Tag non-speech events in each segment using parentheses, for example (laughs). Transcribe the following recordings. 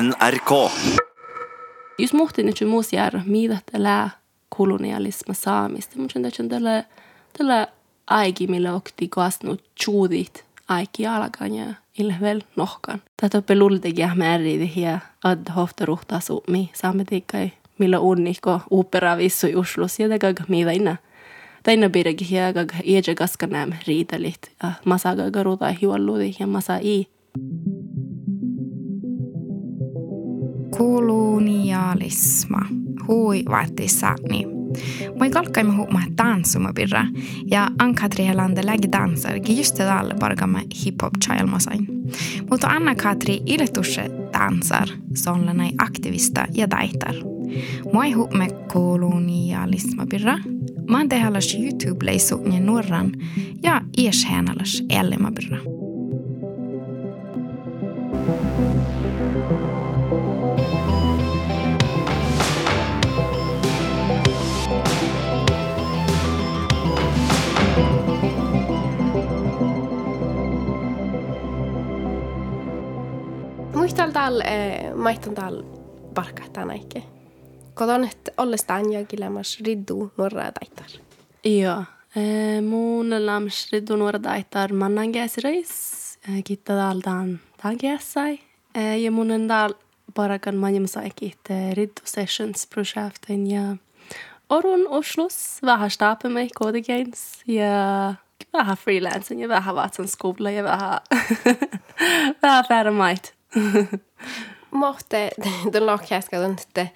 NRK. Jos muhtin nyt muusjärä, mitä tällä kolonialisma saamista, mutta sen tällä tällä aiki, millä okti kasnut chuudit aiki alkan ja ilvel nohkan. Tätä oppe lultekin määriiti ja ad hofta ruhtaa suomi saametiikkai, millä unniko opera vissu uslus ja täkä mitä inna. Täinä pidäkin ja kag iäjä kaska näm riitelit ja masa garuta hiualludi ja masa i. vaatissa niin. Moi kalkkaimme huomaa tanssuma birra ja Ann-Katri Helander lägger dansar just det alla bargamme hiphop chailmasain. Mutta Anna-Katri iletusse dansar sonlanai aktivista ja daitar. Moi huomaa kolonialisma birra. Mä oon tehallas YouTube-leisu nuoran ja ies hänallas ellema birra. Muistan täällä, eh, maistan parkahtaa näikke. Koton, että ollestaan jo kilemas riddu nuoraa taittar. Joo. Eh, mun lams riddu nuora taittar mannan käsireis. Eh, kitta täältään tämän käsai. Eh, ja mun on täällä parakan manjamsaikin riddu sessions projektin ja orun Oslos vähän staapen staapamme kodegains ja vähän freelancing ja vähän vatsan skola ja vähän (laughs) vähän färmait. (laughs) Mohte, (laughs) den lohkäskä on, että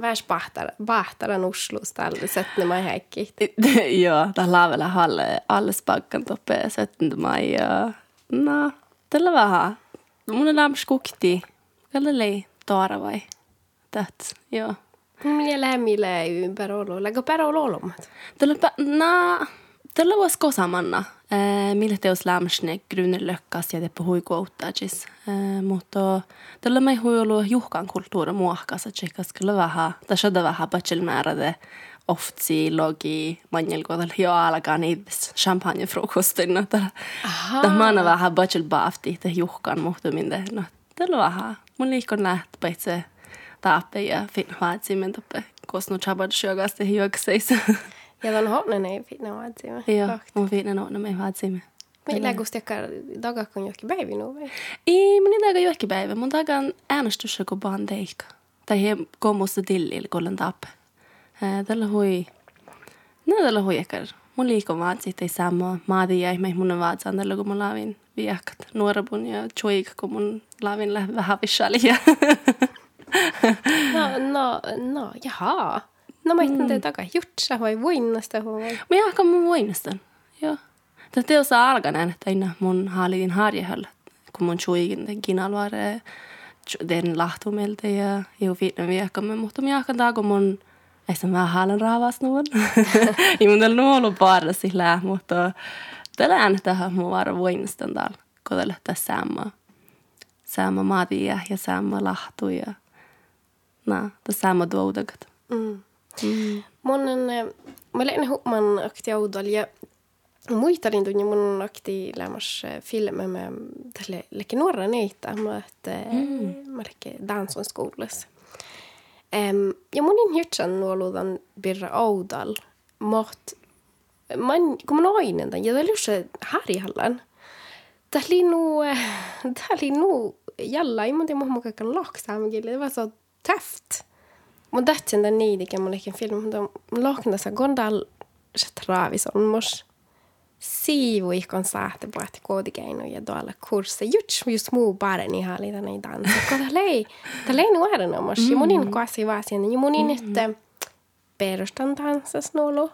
väs pahtara, pahtaran Oslos täällä sättne mai häikki. Joo, tää laavella (laughs) halle alles pakkan toppe sättne mai ja no, tällä vähän. Mun on lämps kukti. Kalle lei toara vai? Tät, joo. Minä lämmille ympäri olo. Lägga pärä olo olomat. Tällä na, tällä vois kosamanna. Eh, millä teos lämsne grunen lökkas ja teppä huikuouttajis. Eh, mutta tällä mai huilu juhkan kulttuuri muohkas, että tsekas kyllä vähän, tässä on vähän bachelmäärade oftsi logi manjelkohdalla jo alkaa niissä champagnefrukostin. Tämä on vähän bachelor baafti, että juhkan muhtuminen. No, tällä vähän. Mun liikon lähtö itse taappe ja finna vaatsimen toppe kosnu chabad syökästi juokseissa. (laughs) Ja ton hopnen ei finna vaatsimen. Joo, mun finna noona me vaatsimen. Millä kustiakka dagakon johonkin päivi nu vai? Ei, men det är ju päivä. Mun takan äänestys kun vaan teikka. Tai he kommusta tillil kollen tappe. Tällä hui... No tällä hui ehkä. Mun liikon vaan sitten sama. Maati jäi mei mun vaatsaan tällä kun mun laavin viekkat nuorapun ja choik kun mun laavin vähän vissalia. No, no, no, jaha. No mä mm. takaa jutsa vai voinnasta vai? Mä jahkan mun voinnastan. Joo. Tätä teossa alkaneen, että mun haalitin harjahalla, kun mun choikin kinalvare den lahtumelta ja eu fitna viekkamme, mutta mä jahkan taako mun ei se vähän haalan raavas nuon. Ei (laughs) mun tällä nuolu paara sillä, mutta tällä äänetähän mun vara voinnastan täällä, kun tällä tässä sama. Sama maatia ja sama lahtu ja na, det samma duodagat. Mm. Mm. Mun on, mä lein huoman akti audal ja muistelin tunnin mun akti lämmas filmer med tälle leke nuora neitä, mä että mm. mä leke danson skolas. Um, ja mun in hirtsan nuoludan birra audal mot man kun man oinen tämän ja tällä harjahallan. Tämä oli nu, (laughs) tämä oli nu jalla, ei mun tiedä muhma kaiken loksaamikille, det var så täft. Tän niidikin mun ehkä film, mutta mun lohknassa gondal se traavis on mos siivu ihkon saate att koodikeinu ja tuolla kurssi. Just just muu paren ihan oli tänne tanssi. Kota lei, tämä lei nuorena mos. Ja munin koasi vaan siinä. Ja munin, että perustan tanssas nuolu.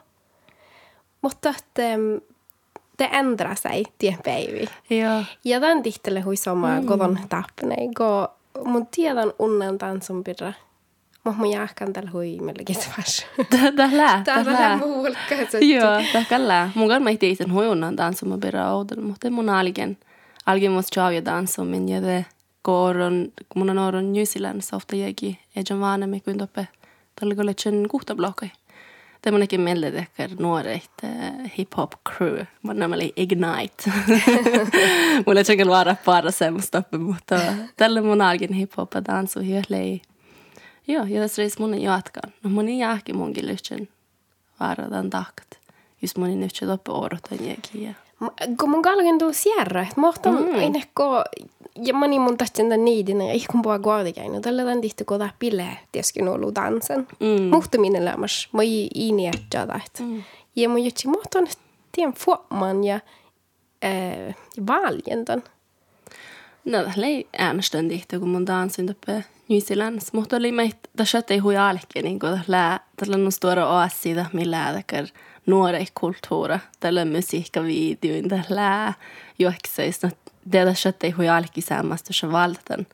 Mutta että det ändrar sig till päivi. Joo. Ja tämän tihtele hui sama mm. kodon tappene. Go, mun tiedän unnen tanssun pirra. Jahkan tällä hui melkein tvars. (laughs) Tällä, Täällä tällä. on muulka. Joo, tällä. Mun kanssa mä itse sen hui unnan tanssun pirra oudella, mutta mun algen. Algen måste chavia tanssun, men jag det går on, kun mun on oron New Zealandissa ofta jäki. Ejan vaan me kuin toppe. Tällä kun lechen kuhta blokkai. Det mun ekki meille tekkar nuoret hip-hop crew. Mun nämli Ignite. (laughs) Mulla ei vara para semmoista, mutta tällä mun algin hip-hop dansu hyöllei. Joo, ja tässä reis mun jatkan. No mun ei jääkin munkin lyhtsän vara tämän takt. Just mun ei lyhtsän loppe odotan jäkiä. Kun mun kalgen tuu sierra, että mohtan mm. ei nekko ja moni mun tahtsin tämän niidin ja ihkun puhua kuitenkin. Tällä tämän tihti tämä pile, tieskin ollut dansen. Mm. Muhtuminen lämmäs, mä ei iini jättää mm. Ja mun jutsi mohtan tien fuomaan ja äh, valjentan. No, det är ääneständigt, kun mun dansin uppe New Zealands. Mutta oli meitä, tässä ei hui alkein, niin kuin tällä on stora oasida, millä äidäkär nuore kulttuura, tällä musiikkavideoin, tällä juokseista, köttä ei hui alki samasta se valtan.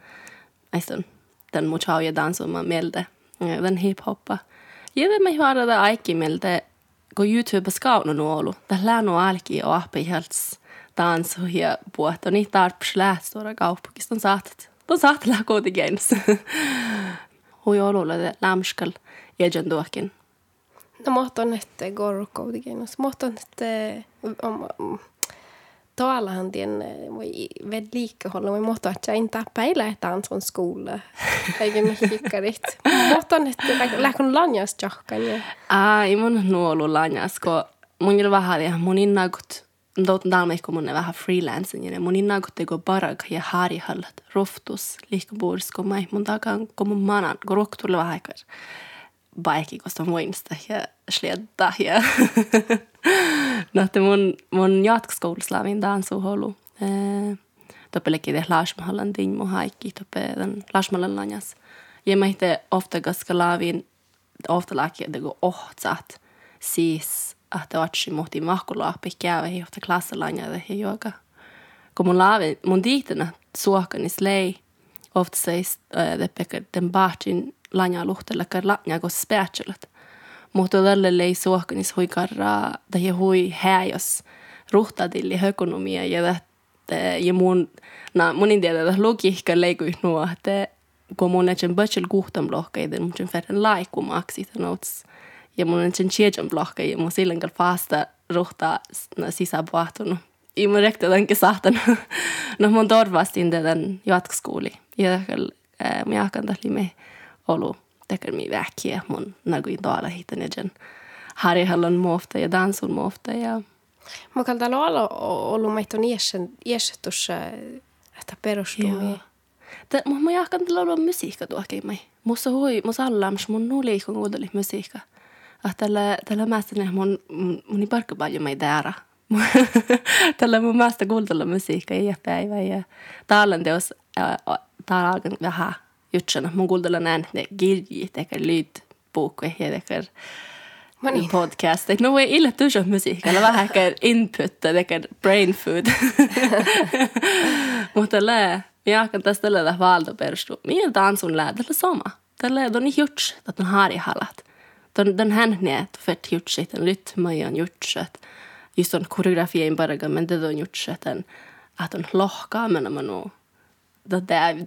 Aiston, den muchauja dansuma mieltä, den hiphoppa. Ja me höra aiki mieltä, kun YouTube skaunu nuolu, tällä on alki och appi helt dans ja puhuttu, niin tarpeeksi lähtstora kauppakista on saatat. On saatat lähkooti games. Hui olulle lämskal ejen tuokin. No mohton, että gorukkooti games. Mohton, että Talahan tien vedlikehold och vi måste att jag inte peila että on sun skola. Eikä mihikkarit. Mutta on, että lähkön lanjas jahkan. Ai, mun nuolu lanjas, kun mun ei vähän ja mun innagut Dot dalmai kun mun vähän freelancing ja mun innagut teko barag ja harjahallat roftus mä mun takan kun mun manan kun roktulle vähän aikaa. Baikki kosta muista ja sledda ja (laughs) no, että mun, mun jatkoskoulussa lävin dansuholu. Toppelekin te Larsmahallan din mu haikki, toppe den Larsmahallan lanjas. Ja mä itse ofta ganska lävin, ofta että kun ohtsat, siis, että otsi muhti mahkulaapi käydä, ja ofta klassalanja, ja joka. Kun mun lävin, mun tiitänä suokanis lei, ofta seis, että den baatin lanja luhtella, kar lanja, kun späätselet mutta tälle ei suohkanis hui karraa tai hui häjos ruhtadilli hökonomia ja ja mun na mun että logiikka leikui nuo että kun mun etsen bötsel kuhtan blokkeiden mun sen ferren laikumaksi notes ja mun etsen tjejan blokkeja ja mun silloin kal fasta ruhta sisäpuahtunut i mun rekta tämänkin sahtan (laughs) no mun torvastin tämän jatkoskouli ja mä jakan tällä me ollut tekee väkiä mun naguin tuolla hitan ja jen harjahallon muofta ja dansun muofta ja Mä kalta olla ollut meitä on iäsettus, että perustuu. Mutta mä jahkan tällä olla musiikka tuokin mai. Musta hui, musta allams mun nuuli kun kuunteli musiikka. Tällä, tällä mästä mun, mun ei parkka paljon mai täällä. (laughs) tällä mun mästä kuuntella musiikka ja päivä ja täällä teos täällä alkan vähän jutsana. Mun kuultella näin ne kirjit, eikä lydbok ja eikä Mani. podcast. No ei ille tuossa musiikalla vähän ehkä input, eikä brain food. (laughs) Mutta lää, jag kan tästä tällä valta perustu. Minä tansun lää, tällä sama. Tällä on niin juts, että on harjahalat. Den, den hän näet fett jutsit, den rytma on jutset. Just on koreografien bara, men det on jutset, att on lohkaa menemään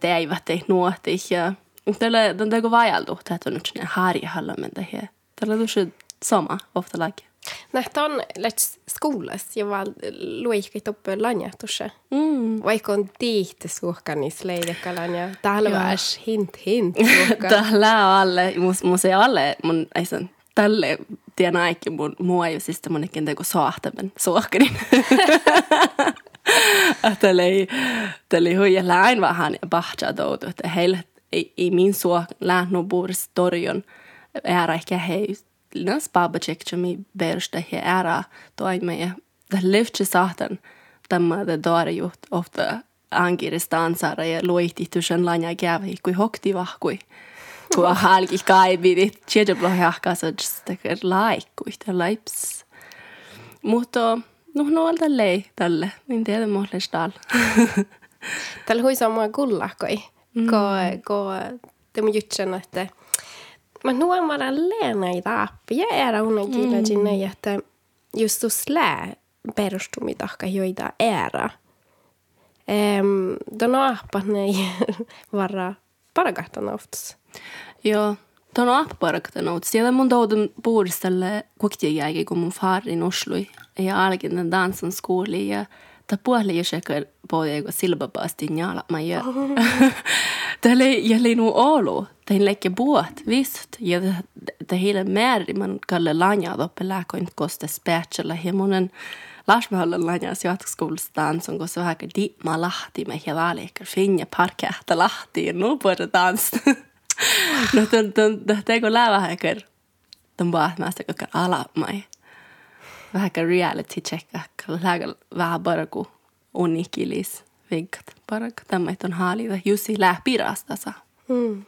det eivät ei nuoti ja tällä den där går vajaldu tätä nyt ne harja halla men det här tällä du sama ofta lag Nähtä on läts skolas ja val luikit upp lanja tuossa. Mm. Vaikka on tiihti suhkanis leidekkalanja. Täällä väs hint hint (laughs) Täällä alle, mus, mus ei alle mun eisen tälle tien aikin mun mua ei siis mun ikin teko soahtamen suohkanin. tällä ei, tällä ei huija läin vähän pahtsa toutu, että heillä ei, ei min suo lähnu buurs torjon ära ehkä hei nas babacek mi berstä he ära toime ja det lyfte satan tämä det dora juht ofta angiris dansara ja luihti tusen lanja kävi kui hokti vahkui kun halki blohjahkasa just tekee laikkui laips mutta No, no tälle tälle. Niin tiedä mulle stall. Tällä hui sama kullakoi. Mm. Ko, ko, te mun jutsen, että mä nuon vara leena i taappi. Ja era unna kiinä sinne, että just tuossa lää perustumi tahka joita era. Um, Don aappa ne (laughs) vara parakahtan oftas. Joo, Tuon apparakta nout. Siellä mun toudun puuristalle kuktijääkin, kun mun faarin uslui. Ja alkin den dansan skooli ja ta puoli jo sekar pojego silbapaasti njala ma ja. Tälle jäli nu olo. Tein lekke buot, visst. Ja det hela mer man kalle lanja doppe läkoint koste späätsellä himonen. Larsmahallan lanjas jatkoskoulstaan som går så här di ma lahti med hela lekar finja parketta lahti nu på (laughs) det dans. no tön tön teko lävä häkär. Tön baat mästä kokar ala mai. Vähän reality check, vähän paraku unikilis viggat paraku. Tämä on haalida jusi lähpirastasa. Mm.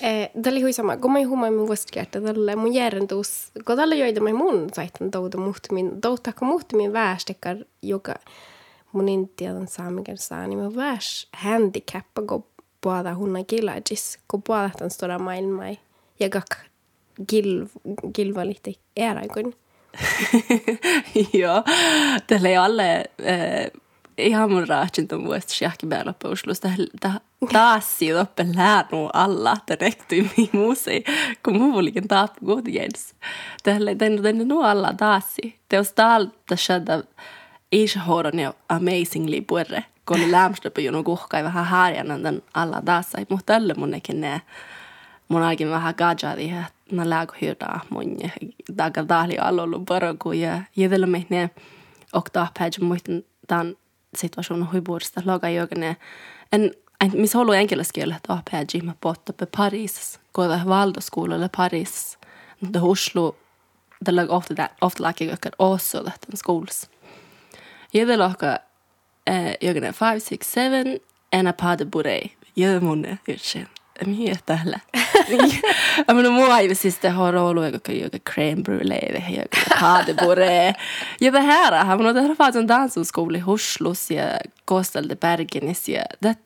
Eh, Dali hui sama, kun mä huomaan mun vuosikerta, tällä mun järjentuus, kun tällä joita mä mun saitan touta muhtumin, touta kun muhtumin väestekar, joka mun intian saamiken saa, niin mä väes handicappa, kun puhutaan hunna kilajis, kun puhutaan stora maailmaa, ja kak gilv, gilva lite. Joo, tällä ei alle eh, ihan mun raatsin tuon vuosta sjahki päällä Oslossa. Taas jo uppe lärnu alla, että rektui mi musi, kun mun olikin taap godjens. Tällä den den nu alla taasi. Teos taalta shada ishoron ja amazingly puerre. Kun lämstä på jono kuhkai vähän harjan den alla taasai. Mutta tälle mun ekin ne mun aikin vähän gajadi, että na lägo hyrda mun daga dahli allolu paraku ja jedellä me ne okta päivä muistin tämän situationen huipuudesta logajogane. En, en mis hållu enkeläskielä ta päivä mä potta pe Paris, koda valdoskoulalle Paris. Det Oslo det lag ofta där ofta laki gökar också det den skols. Jedellä laka eh jogane 5 6 7 en a pas de bourrée. Jedellä munne yrsen. Mihin tällä? ja men mua ei siis har ollut joku joku crème brûlée ja joku padebore. Ja det här, har det fanns en dansskola i Oslos ja Kostalde Bergenis ja det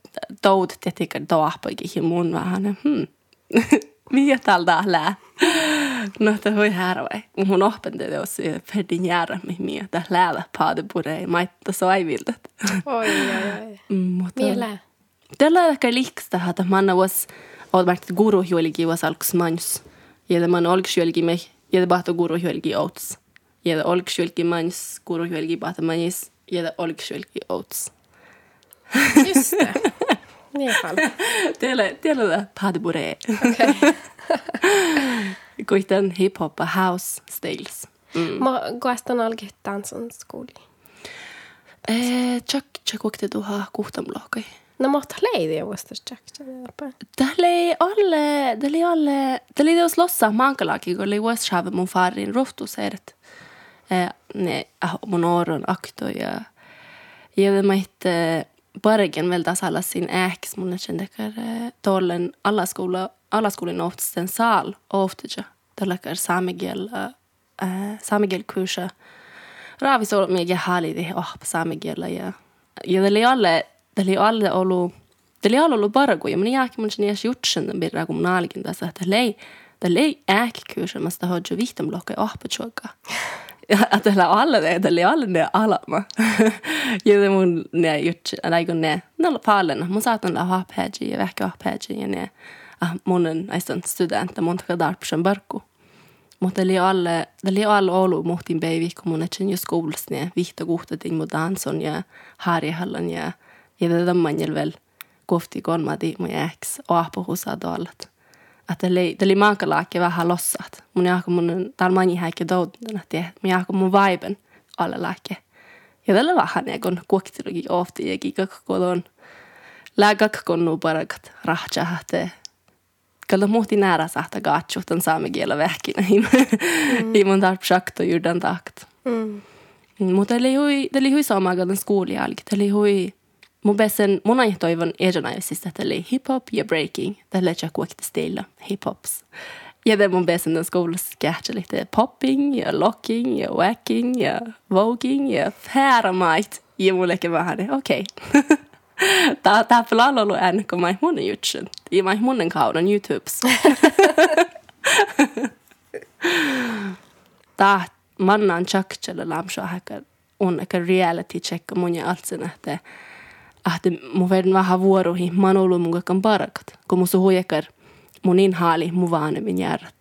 doud det då på ikke mun vähän. Hmm. (laughs) Mihin tällä lää? No, det var här vai. Mun oppende det också för din jära med mig. Det så vildet. Oi, oi, oi. Mutta... Miele? Tällä liiks tähän, että manna vuos, oot mähti guru juolikin vuos alkus manus. Ja että manna olks juolikin meh, ja että pahto guru juolikin outs. Ja että olks juolikin manus, guru juolikin pahto manis, ja että olks juolikin outs. Just det. Niin paljon. (laughs) Teillä, teillä padbure. Okei. (laughs) Kuitenkin hip-hop house styles. Mm. Ma koestan algi tanssan skooli. Eh, tšak, tšak, kuhtam lohkai. No mutta leidi. Tällä ei alle, tällä ei alle, tällä ei jos lossa mankalaki, kun oli vuosi saava mun farin rohtusert. Ne mun oron akto ja ja det mitt Bergen väl där alla sin äks mun kände kar tollen alla skola alla skolor oftast en sal ofta ju där läkar samigel äh, samigel kurser Raavi så mycket härligt det oh samigel ja ja det är alla Tällä ei ole ollut, tällä ei ole ollut barguja. Minä jääkin mun sinne jutsen birra kun naalikin tässä, että tällä ei, tällä ei äkkyysä, mä sitä hoidju vihtam lohkai ahpatsuoka. Ja (laughs) tällä alla det, tällä ei ole ne alama. (laughs) Ja det mun ne jutsen, eller kun ne, ne olla paljon. Mun saatan olla ahpäji ja vähkä ahpäji ja ne, ah, munen näistä studenta, mun takaa darpsen barku. Mutta tällä ei ole, tällä ei ole ollut muhtin päivi, kun mun etsin jo skoulassa ne vihta kuhtatin mun danson ja harjahallan ja manjel vel kohti konmadi mun ex aapa husa dollat. Että oli, oli mankalaakki vähän lossat. Mun jahko mun, täällä mani häikki doudun, että mun jahko mun vaiben alle lääke. Ja tällä vähän ja kun kuoktilukin ofti ja kikak kodon. Lääkak kun nu parakat rahtja hahte. Kalla muhti nära sahta gaatsu, tämän saamme kielä vähkinä. (laughs) Ei mun tarp shakto jurdan takt. Mm. Mutta oli hui, oli hui sama gadan skoolialki. Oli hui, mun mun aina toivon että oli hip-hop ja breaking. Kuokta stilla hip-hops. Ja det mun besen den skoulassa kähtsä lite popping ja locking ja wacking ja voging ja fääramait. Ja mulle vähän, okei. Okay. (laughs) Tää, tää pelaa ollut kun mä munnen jutsen. Ja mä ei munnen YouTubes. (laughs) Tää mannan lämsä häkkä on ehkä reality check mun ja alt sen, että ahte mu verden vähän vuoroihin, mä oon ollut mun kaiken parakat. Kun mun suhujakar mun inhaali mun vanhemmin järjät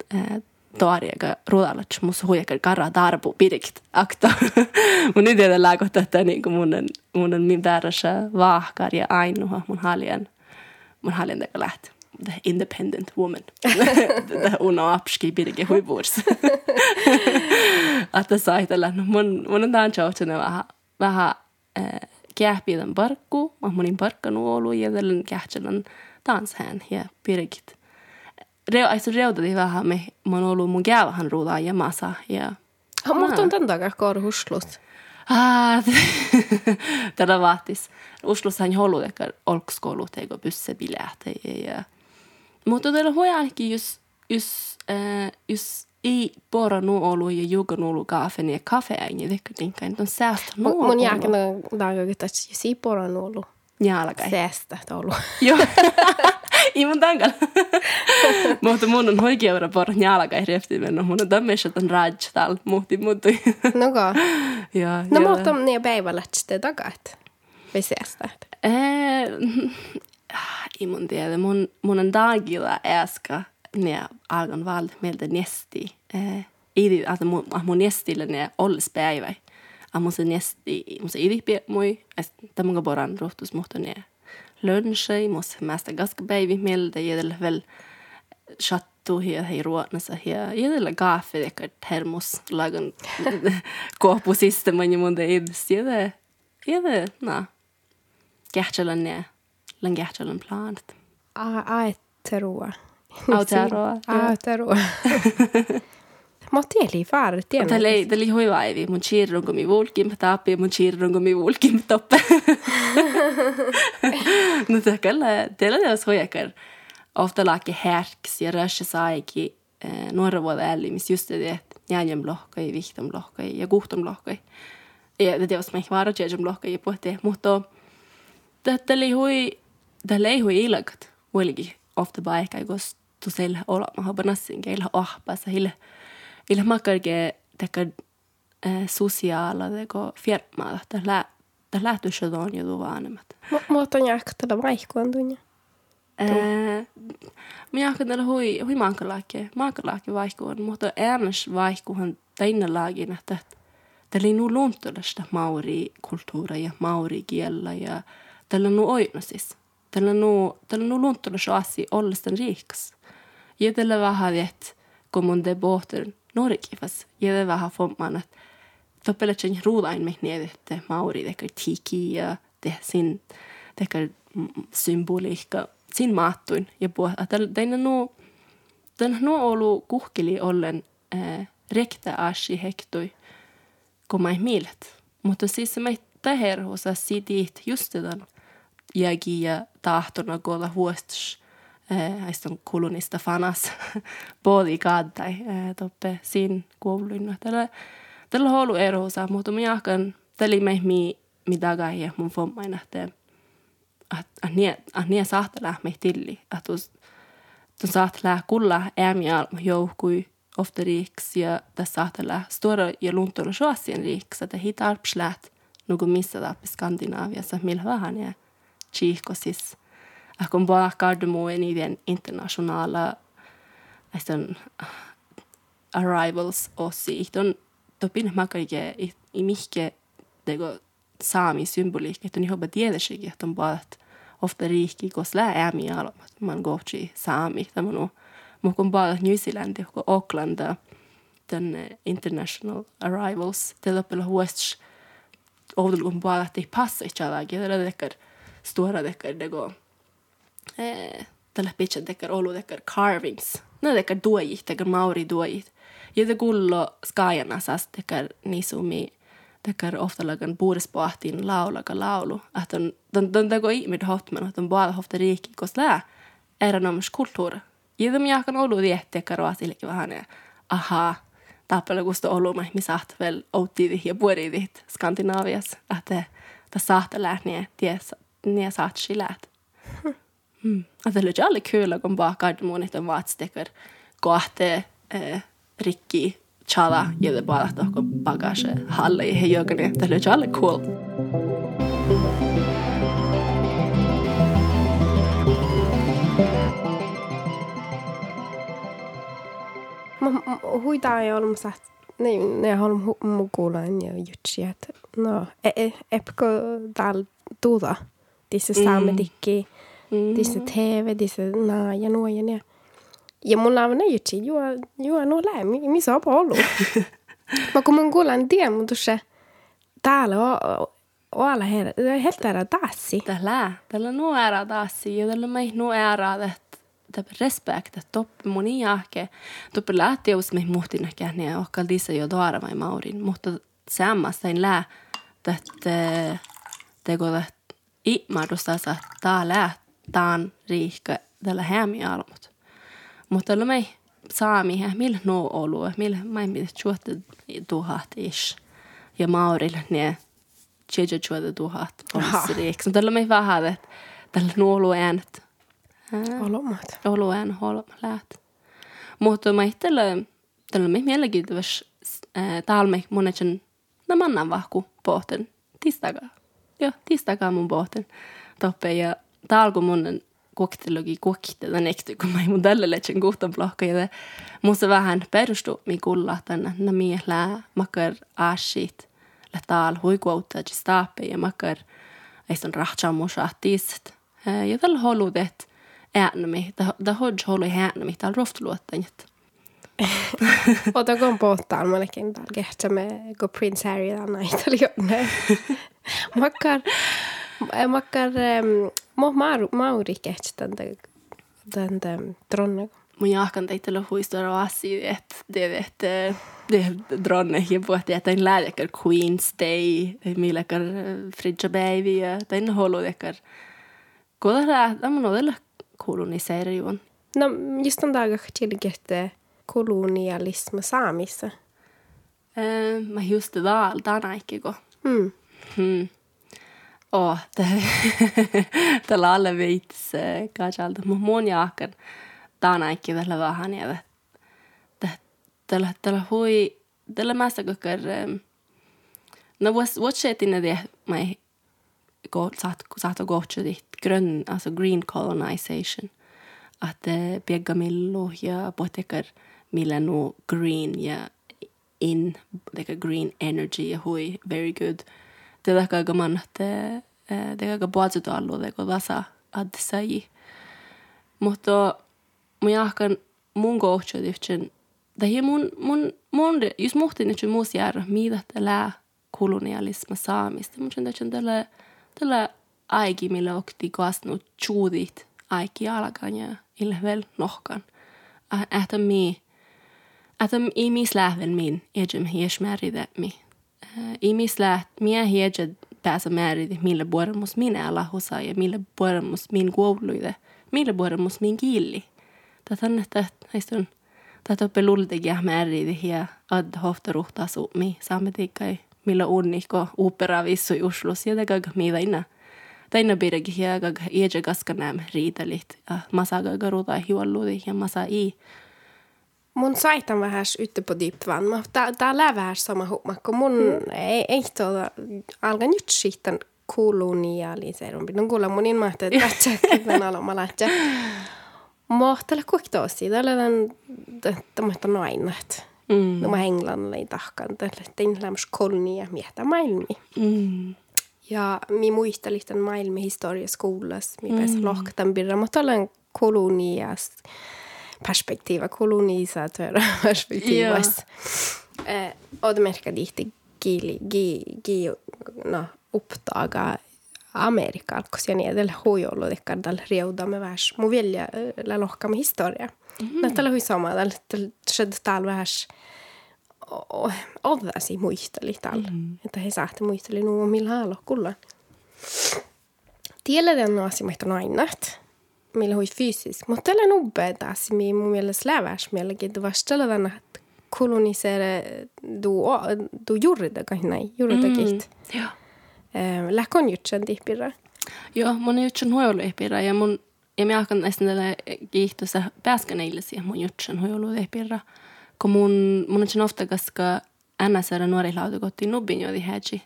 toariaga ruudalats mus huijakar karra tarpu pidikt akta. (laughs) mun nyt tiedä lääkottaa, että niin kuin mun, mun min väärässä vaahkar ja ainuha mun haljan mun haljan teka läht. The independent woman. (laughs) The uno apski pidike huipuurs. Että (laughs) saitella. No mun, mun on tämän vähän, vähän äh, kähpiiden parkku. Mä munin parkkanu olu ja tällän kähtsälän tanshän ja pirkit reu, aisu reudadi vähän me, mä oon ollut mun käyvähän ruudaa ja masa. Ja, ah, mutta on tämän takia koor huslut. Tätä vaatis. Uslussahan holu, että olkskoulu teko pysse bileät. Ja, mutta tällä huojallekin, jos, jos, äh, jos ei pora nu olu ja (laughs) juga nu olu kaffe ja kaffe ei niin ehkä tinkä, niin on säästä nu olu. Mun jälkeen on dagar, että jos ei pora nu olu. Jaalkai. Säästä olu. Joo. I mun tankal. (laughs) Mutta mun on oikeura por njaalaka ei refti mennyt. Mun on tämmöistä on raj tal muhti muutui. (laughs) No ka. ja, no mutta on niin päivällä sitten takat. Vai sestä? I mun tiedä. Mun, mun on dagilla äska ne agan val mieltä nesti. Idi, että mun, mun nestille ne olles päivä. Mun se nesti, mun se idi mui. Tämän boran ruhtus muhtu ne lunchei, mus mästä gaska päivi mieltä jädellä väl chattu hier hei ruotnassa hier jädellä kaffe dekar termos lagan kohpu sisteman ja mun edes jädä jädä na kähtsälän ne lan kähtsälän planet. Aeterua. Aeterua. (laughs) Aeterua. Mä tieli far, tiedän. Tällä ei, tällä ei hoiva ei, mun chiirron kun mi vulkin mä tappi, mun chiirron kun mi vulkin mä toppe. no (laughs) tällä, tällä jos hoijakar ofta laake härks ja rössä saiki nuora vuoda älli, mis just det, että jäänjem lohkai, vihtom lohkai ja kuhtom lohkai. Ja det var som jag var och jäänjem lohkai ja pohti, mutta tällä ei hui, tällä ei hui ilagat, huolikin ofta paikka, jos tu sel olla, mä habanassin, keillä ohpassa, hille Illa makarge tekar eh, sosiaala teko firmaa, että lä ta lähtu shadon ju vanhemmat. Mutta on jääkö tällä vaihkuan tunja? Minä jääkö tällä hui, hui mankalaake, mankalaake vaihkuan, mutta äänes vaihkuhan täinä laagin, että tällä ei nu luntulasta mauri kulttuura ja mauri kiellä ja tällä nu oina siis. Tällä nu, tällä nu luntulasta asi ollestan riikas. Ja tällä vähän, että kun mun de båten Norgifas jäde vähän fomman att toppeletsen ruudain me niedette mauri dekar tiki ja sin dekar symboliikka sin maattuin ja puh että teina nu den nu ollut kuhkeli ollen äh, rekta ashi hektoi kun mä milet mutta siis me täher osa sidit just den jägi ja tahtona kolla huostus Aiston kulunista fanas. (laughs) Bodi kaddai toppe sin kuuluin. Tällä tällä holu erosa, mutta minä akan tällä me mi mi dagai mun fommain että att nie att nie sahta lähme tilli. Att tus lä kulla ämi al joukui ofta riks ja tässä sahta lä stora ja luntolla shoasien riks että hitarpslät nugu missä tappi Skandinaaviassa millä vähän ja chiihkosis kun bakardemuen i den internationala nästan arrivals osi on topin makarike i, i mycket det går sami symbolik. Että ni hobba tiedäsikin että on baat ofta riikki kos lää äämi alma man går till sami tämä no mutta kun baat New Zealand och Auckland den international arrivals. Det loppella huosts oudul kun baat ei passa itse det är stora det går eh, tällä pitcha tekar olu tekar carvings. Ne tekar duojit, tekar mauri duojit. Ja te kullo skajana sas tekar nisumi tekar ofta lagan buurespoahtiin laulaga laulu. Att on, don, don teko ihmid hotman, att on bara hofta riiki, kos lää eranomus kulttuura. Ja de jakan olu diet tekar vaasillekin vähän ja ahaa, tappella kusta oluma, mi saht vel outtiidit ja puoridit Skandinaavias. Että tässä sahta lähniä, ties, saat läht. Mm. Lite kul att bara kardemoon, että on vaatsteker kohte eh, rikki chala ja bara att de bagage halle högene. Det är lite cool. huitaa ei ollut saat ne ne haluan mukulan ja jutsi että no e, e, epko tal tuuta saamme tikki tässä TV ja nuo ja ne ja mulla on ne jutsi juo juo nuo lää missä on ollut Mä kun mun kuulen tiedä, mutta se täällä on olla helt ära tassi. Tällä, tällä nu ära tassi ja tällä mai nu ära että respekt. Että toppi mun jahke. Toppi lähti jos me muhtin ehkä ne okkal dissa jo doara mai maurin, mutta samasta en lää että teko että imadusta sa täällä riikka tällä hämi almut. Mutta tällä mai saami, millä no olu, millä mai mitä chuotte tuhat ish. Ja maurille ne tjeja chuotte tuhat on riikka. Tällä mai vähän, että tällä nuolu äänet. Olomat. Olu ään holma läht. Mutta mä tällä tällä mai mielenkiintoista täällä mai monetsen na mannan vahku pohten tistaga. Joo, tistaga mun pohten toppe ja täällä kun mun koktelugi koktida nekty, kun mä mun tällä letsen kuhtan plokka ja musta vähän perustu mi kulla tänne. Na mi lää makar aashit lä taal huikuutta ja staape ja makar eiston rahtsaa musa tiist ja tällä holudet äänämi, da hodj holu äänämi täällä roftuluottanjat. (laughs) Ota kun pohtaan melkein täällä kehtsämme, kun Prince Harry tänä (laughs) (laughs) Makkar makkar mo mauri kehtstäntä täntä dronne. Mun jahkan teitä huistora asia, että det että det dronne ja puhutti, että en läädekar Queen's Day, millekar Fridja Baby ja den holudekar. Kodara, tämä on odella koloniseerijuun. No, just den dagar tilgette kolonialism saamissa. Mä just det där, tänä ikkeko. Mm. Oh, (laughs) tällä alle veits kajalta, mutta mun jahkan taanaikki tällä vähän ja tällä tällä hui tällä mästä kokar no was what shit in det mai go satt satt och gått grön alltså green colonization. Att bygga millo ja potekar milano green ja in like a green energy hui very good te väga man te te väga puolta allu te ko vasa ad sai mutta mun jahkan mun kohta dyftsen da hi mun mun mun just muhtin että muus jäädä mitä tällä kolonialisma saamista. Mun sen että tällä tällä aiki millä okti kasnut chuudit aiki alkan ja ilvel nohkan. Että mi että i mis lähven min ejem hies märide mi i mis läht mie hieje pääsä märide millä puoremus minä alahusa ja millä puoremus min kouluide millä puoremus min kiilli tätä että heistun tätä pelultegia märide ja ad hofta ruhta suumi saamme tikkai millä unniko opera vissu uslus ja tega mi vaina Taina piregi ja gaga ieje gaska näm riitelit. Masa gaga ruta hiualludi ja masa i Mun saitan vähän ute på djupt vatten, mutta tää lää vähän sama homma, kun mun mm. ei, ei tuolla alkaa nyt sitten kolonialiseerumpi. No kuulla mun ilman, (laughs) että tätä alamalla, että mohtele kuitenkin tällä tämän tämmöistä nainat. Mm. No mä Englannilla ei tahkaan, tällä tein kolonia miestä maailmi. Mm. Ja mi muistelin tämän maailman historia skolas, mi pääsi mm. lohtan birra, mutta olen koloniasta perspektiiva, kolonisaatioperspektiivas. Yeah. Eh, och det märker lite gi, gi, gi, no, uppdaga Amerikalla, koska jag edellä huijollu tekkardal riudamme värs mu vilja la lohkamme historia. Mm-hmm. Näyttää hui sama, tällä shed täällä värs odasi muisteli täällä. Mm-hmm. Että he saatte muisteli nuo millä haalo kulla. Tiedän nuo asioita nainat millä meil oli füüsis, ma olen ubedas, mu meelest läheb meilegi, et vastu olla näht koloniseerida du juurde kannai, juurde kiht mm,. jah. Lähk on jutsen tihpirra. Joo, mun jutsen huolehpirra ja mun ja mä alkan näistä tällä kiihtossa pääskän neille siihen mun jutsen huolehpirra. Kun mun, mun on ofta koska NSR nuori lautakoti nubin jo dihäji.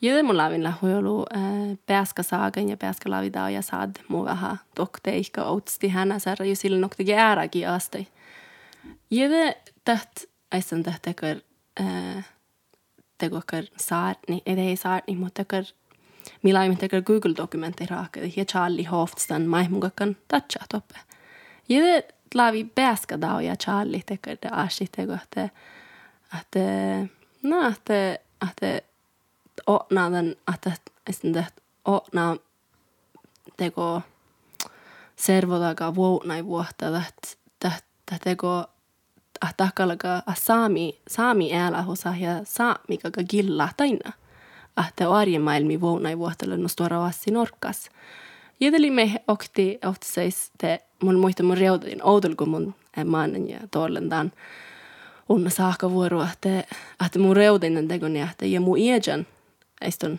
Jede mun lavin la huilu pääska saagan ja pääska lavida ja saad mu vähän tokte ihka outsti hänä särra ju sillä nokte gääräki asti. Jede tät äisen tät tekar äh, saarni, ei saarni, mutta tekar millä ei tekar Google-dokumentti raakade, ja Charlie Hofstan maihmukakan tatcha toppe. Ja lavi pääska dao ja Charlie tekar det ashi teko, että että no, että että että äisen tät åtna teko servodaga vuotnai vuotta, että että teko ahtakalga a saami, saami äällä hosa ja saami kaga gilla taina. Ahte arjemaailmi vuonnai vuottelu no stora vassi norkas. Jedeli me okti seis te mun muista mun reudin oudolko mun maanen ja tollendan unna saaka vuoro, että, että mun reudinen tegon ja että ja mun iäjän eiston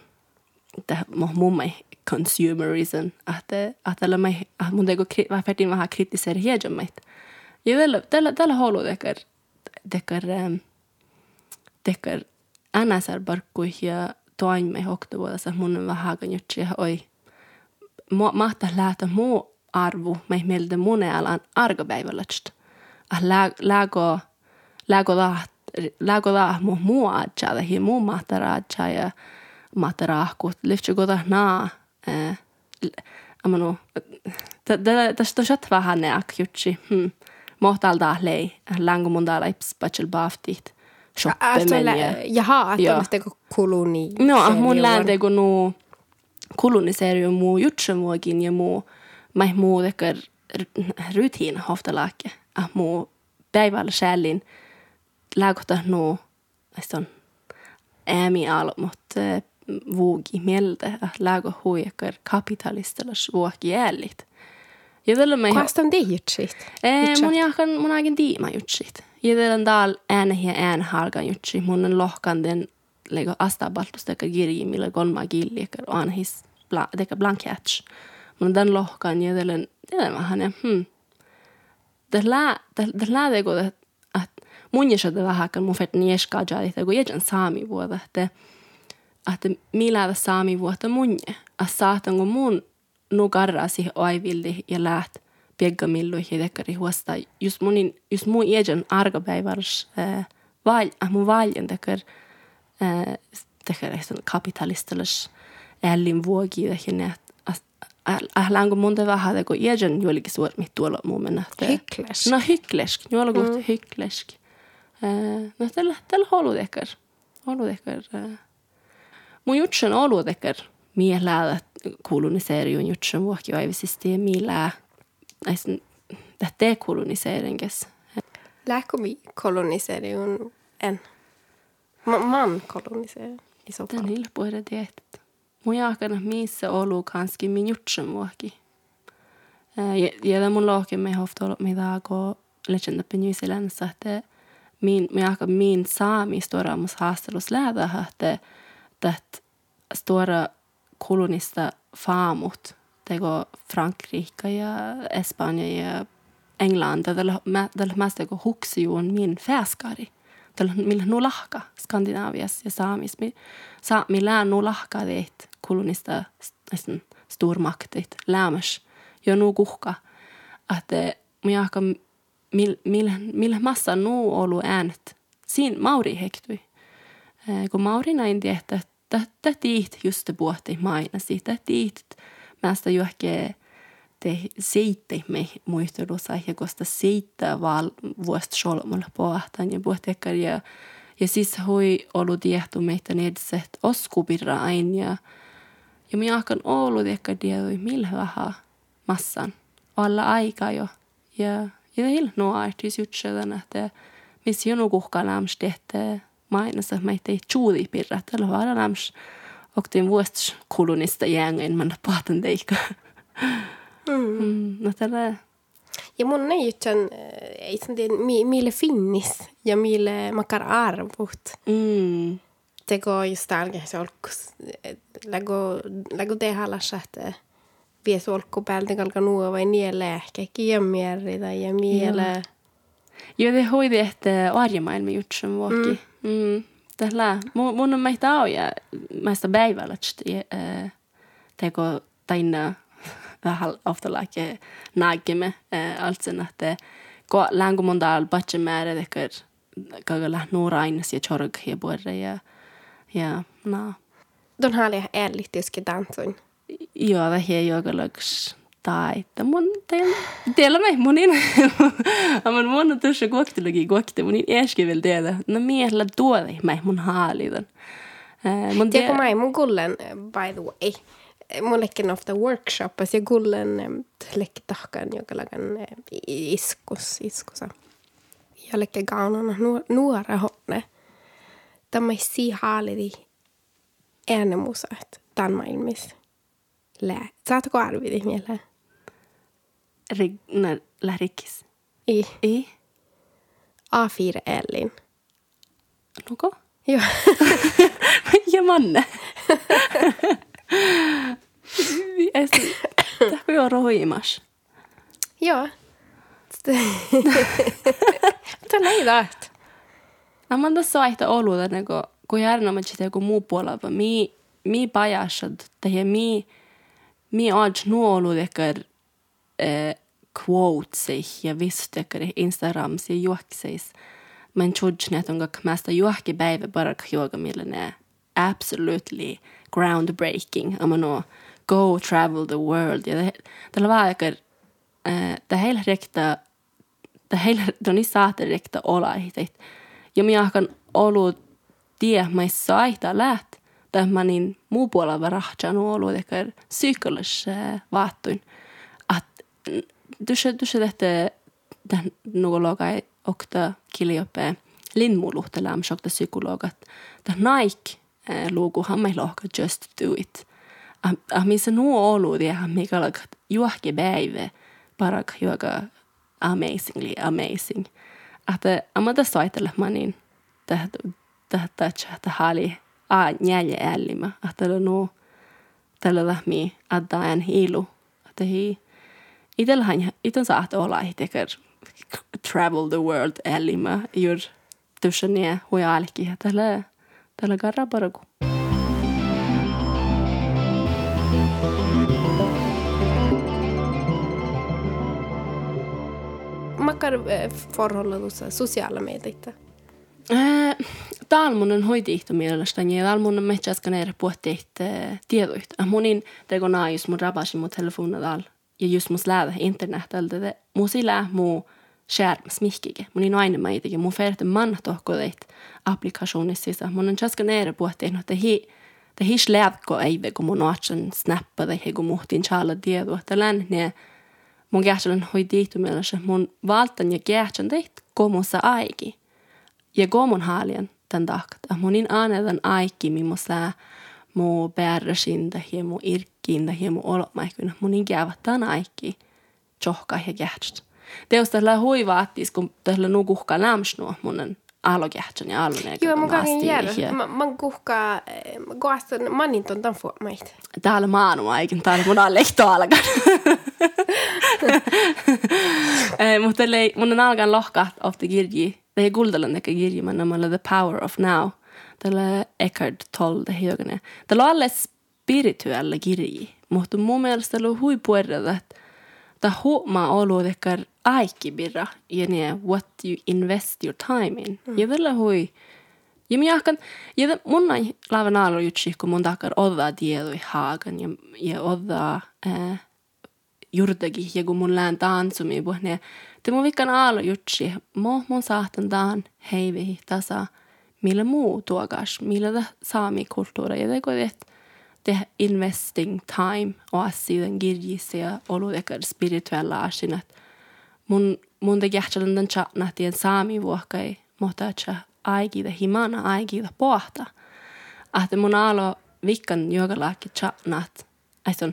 että mun mai consumerism, että, että mun teko vähän kritisera hiedjan meitä. Ja tällä, tällä, tällä haluaa tekar, tekar, tekar NSR barkkui ja toimme hoktavuodessa mun on vähän jutsi ja oi. Mahtaa lähteä muu arvu, me mieltä mun alan argopäivällästä. Ah lääko, lääko laht, lääko laht muu muu adjaa, ja muu mahtaa adjaa ja mahtaa rahkut. Lyhtsä kota naa. Amanu, tästä on vähän näk jutsi. Hmm mohtalda lei lango mondala ips bachel baftit shoppemenia. Jaha, että oletteko kuluni? No, mun läänteekö nu kuluniserium muu jutsemuokin ja muu mai muu tekar rutin hoftalaake. Ah muu päivällä sällin lääkota nu on äämi alo, mutta vuogi mieltä, että lääkö huijakar kapitalistella vuoki jällit. Jedellä Kuinka on jutsit? Mun jahkan mun aikin tiima jutsit. Jedellä dal ääne ja ään halkan jutsi. Mun on lohkan den lego astabaltus teka kirji, millä kolma killikar on his bla, teka blanketch. Mun den lohkan jedellä jedellä vähän ja hmm. Det lää teko, että mun jäsä vähän, mun fet nieskaa jadi teko jäjän saami vuoda, että että millä saami vuotta mun, että saatan mun nu garrasi aivilli ja läht pieggamilluihin dekkari huosta. Just munin, just mun iäjän argapäivärs äh, val, äh, mun valjen dekkar äh, dekkar ehton kapitalistalas ällin vuogi dekkin että lango monta vähän deko iäjän juolikin suor mit tuolla mun mennä. Hycklesk. No hycklesk, juola kohta mm. hycklesk. Äh, no tällä, tällä holu dekkar. Holu dekkar. Äh. Mun jutsen olu dekkar mielää koloniseriun jutsen vuokki vaivisisti mielää näisen tähtee koloniseringes. Lähkomi koloniseriun en? Ma man koloniseriun i så fall. Den lilla puhuta tietät. Mun jaakana missä olu kanski min jutsen vuokki. Ja mun lohke me hofta ollut mitä kun legenda på New Zealandissa, että min, jaaka min saami stora mus että että stora kolonista faamut teko Frankrike ja Espanja ja England, tällä mest teko huksijuun min fäskari. Tällä millä nu lahka Skandinavias ja saamis. Mi, sa, mi lää nu lahka teit kolonista stormaktit lämmäs. Jo nu kuhka. Että mi jahka millä mil, mil massa nu olu äänet. Siin Mauri hektui. Kun Mauri näin tietää, tätä tiit just puhti mainasi, tätä tiit mästä johkee te seitte me muistelussa ja kosta seittä val vuosta solmulla pohtan ja puhtekkar ja ja siis hui ollut tiehtu meitä nedset oskupirra ain ja ja minä ahkan ollut ehkä tiedoi millä vähän massan alla aikaa jo. Ja ja hil no artis jutsedan että missä jo nukuhkaan mainassa meitä ei tjuudi pirra, tällä vaan läms oktiin vuosta kulunista jäängein man pahtan teikka. Mm. mm. No tällä ja mun ei jutsen, ei tiedä, mille finnis ja mille makar arvut. Mm. Teko just se olkus, lägo, lägo tehdä että vies olkku päältä kalka nuo vai nielle ehkä kiemmieri tai ja miele. Joo, det hoidi, että arjemaailma jutsen vuokki. Mm. Mm, tällä mun, mun on meitä auja meistä päivällä, että teko taina vähän oftalake naagime altsen, että ko längu mondaal batche määrä tekör kagalla nuurainnas ja chorg ja puolre ja ja na. Don hali ärligt dansun. Joo, joogalags tai että mun teillä teillä me monin mun mun on tuossa kuoktilugi kuokti monin äsken vielä teillä no miehellä tuoda mä mun haalitan mun tiedä kun mä mun kullen by the way mun lekken ofta workshopas ja kullen lekki tahkan joka lagan iskus iskusa ja lekke gaunana nuora honne tämä si haalidi äänemusa että tämän maailmissa lää. Saatko arvidi mieleen? Rig, när lärikis. I. I. A4 Elin. Nuko? Joo. ja Manne. Tähkö joo rohimas? Joo. Tämä ei läht. No man tässä vaihtaa oluta, kun kun järnämä sitä joku muu puolella, mi, mi pajasad, tai mi, mi odds nuolu dekar eh, quotes ja vistekar Instagrams ja juokseis. Men tjodjne, että onko mästä juokki päivä bara juoga absolutely groundbreaking. Ama no go travel the world. Ja tällä vaan aikar det heillä rekta det heillä doni saate rekta olla Ja minä akan ollut tie mai saita läht tämmöinen muu puolella rahtsan ollut ehkä psykologis vaattuin. Tehtä tämän nuologai okta kiljope linmuluhtelam shokta psykologat. Ta naik luku hamme lohka just do it. Ah missä nuo ollut ja mikä lagat juohki päivä parak juoka amazingly amazing. Että amata soitella manin tähtä tähtä tähtä hali a njälje ällimä. Että no tällä lähmi addaen hiilu. Että hi itellähän iten saat olla ihtekär travel the world ällimä. Jur tushania huja alki. Tällä tällä garra paraku. Makar förhåller sociala medier? Äh, talmunen hoitiihto mielestäni ja talmunen metsäskan eri puhtiit tiedoit. Munin teko naajus mun rabasin mun telefonat ja just mun lähdä internetalta, että mun sillä muu skärm smihkike. Mun niin aina itikin. Mun färte man tohkodeit applikationissa. Mun on chaskan eri puhtiit, että hi det hi slävko eive kun mun oatsen snappa tai he kun muhtiin chala tiedoa. Että län ne mun kähtsälän hoitiihto mielessä mun valtan ja kähtsän teit komussa aiki ja gomun haalien tän tahkata. Monin aanetan aikki, millaista mu bärräsin tai mu irkkiin tai mu olomaikuna. Monin käyvät tän aikki johka ja kähtst. Teos tällä huivaattis, kun tällä nukuhka lämsnua munen alokähtsän ja aluneen. Joo, mun kanssa jäädä. Mä kuhkaa, koastan maninton tämän fuomait. Täällä maanu aikin, täällä mun lehto alkan. (laughs) Mutta mun on alkan lohkaa ofta kirji det är girji man namalla The Power of Now. Tällä Eckhart Tolle hiogane. Tällä on alle spirituella girji. Mutta mun mielestä on hui puerrata, että tämä huomaa olo dekar aikki birra ja ne what you invest your time in. Mm. Ja tällä hui ja minä ahkan, ja mun on laivan alo jutsi, kun mun takar odda tiedoi haagan ja, ja odda äh, juurtakin, ja kun mun lään tanssumi, puhne, te mun vikan aalo jutsi, mo mun saahtan taan heivi tasa, millä muu tuokas, millä saami kulttuuri, ja teko, että investing time och asioiden kirjissä ja oludekar spirituella asin, että mun, mun te jähtsälen den chatna, että saami vuokai, mutta että aikida himana aikida pohta. Että mun aalo vikkan jogalaki chatna, että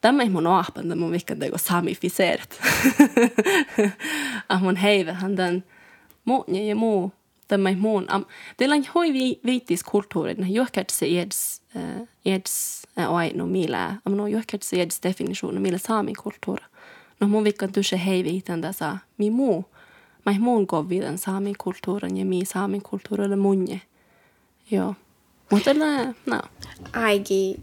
tämä ei mun ahpan, mun vikkan teko samifiseert. ah (laughs) mun heive, han den muu ja muu, tämä ei muun. Teillä on hoi vi, viittis kulttuurit, ne johkat se eds, uh, eds aino millä, am no johkat se eds definitiona millä saami kulttuura. No mun vikkan tusse heivi itän tässä, mi muu, mä muun koviden saami kulttuuran ja mi saami kulttuurille munje. Joo. Mutta no. Aigi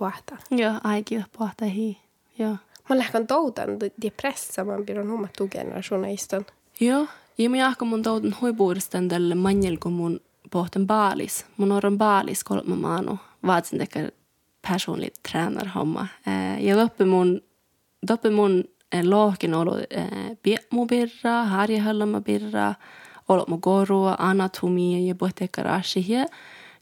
pohta. Joo, aikin pohta hi. Joo. Mä lähkän toutan de pressa man blir hon tu generationistan. Joo, Ja mä jahka mun touden huipuudestaan tälle manjel, kun mun pohten baalis. Mun on baalis kolme maanu. Vaatsin tekee personlig tränarhomma. Eh, ja doppe mun, doppe mun lohkin olo eh, mu birra, harjahallama birra, olo mu gorua, anatomia ja pohte karashi ja.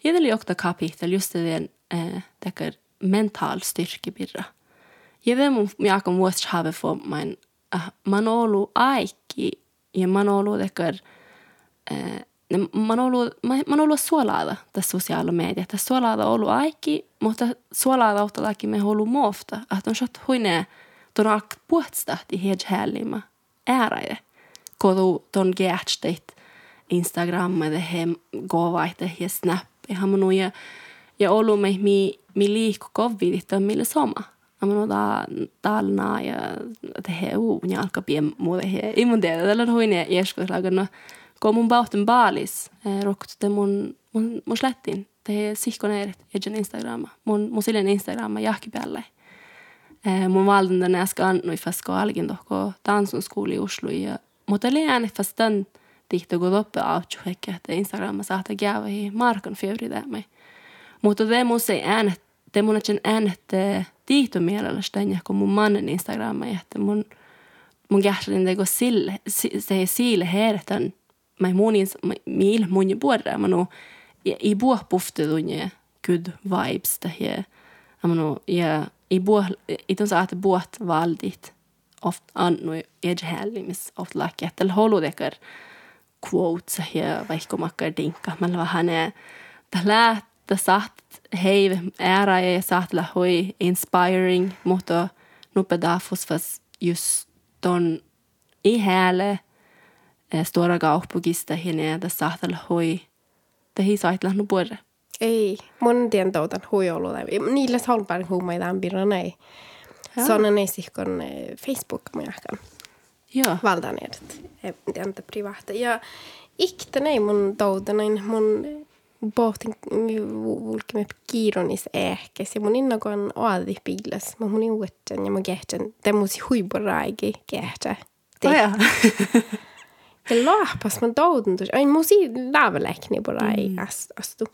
Det är kapitel just det eh, tekee mental styrke birra. Ja det mun vuosi have for mein äh, man aiki ja man olu tekee eh, mä oon ollut, mä, mä oon ollut suolaada tässä sosiaalilla mediassa. Suolaada on ollut aiki, mutta suolaada ottalakin me on ollut muofta. Että on shot huine ton ak puhtstahti helt härliga äraide. Kodu ton gärtsteit Instagram ja he govaite ja snap. Ja mä ja ja ollut me mi mi liikku kovvidit on mille soma. Mä oon da talna ja te he uu jalka pien muuta he. Tällä on huine lagannut kun mun bauten baalis eh, rokkutte mun, mun, mun slättin. Te sihkoneerit edgen Instagrama. Mun, mun silleen Instagrama jahki päälle. Eh, mun valden den äsken annoi fast ko algin tohko tansun skuuli i Oslo. Ja, mutta oli äänet fast den tihti kun toppe autju hekkä, että Instagrama saattaa jäävä hi markan fevri tämmöi. Mutta te mun se äänet, te mun etsen äänet tihto mielellä stänjä, kun mun mannen Instagrama, että mun mun kähtelin teko sille, se siile heeretän mai monin mil mun borra mano i buah pufte dunje good vibes det här mano ja i buah i tons att buat valdit oft anno edge hellimis oft laket el holo dekar quotes här vaikka makkar dinka man var hane det lät det satt hei ära ja satt la hoi inspiring mutta nu pedafos fast just ton i häle stora kauppukista hinne da sahtal hui da hi saitla no borre. Ei, mun tien toutan hui ollut. Niille salpaan huumaidaan birran ei. Såna ei sihkon Facebook mä jahkan. Joo. Valtaan edet. Tientä privata. Ja ikten ei mun toutanin mun pohtin vulkimme kiironis ehkes ja mun innokan aadi piilas. Mä mun uudestaan ja mä kehtän. Te musi huiborraigi kehtä. Oh, ja. Ja laapas man touduntus. Ain musi laavalekni pora ei mm. astu.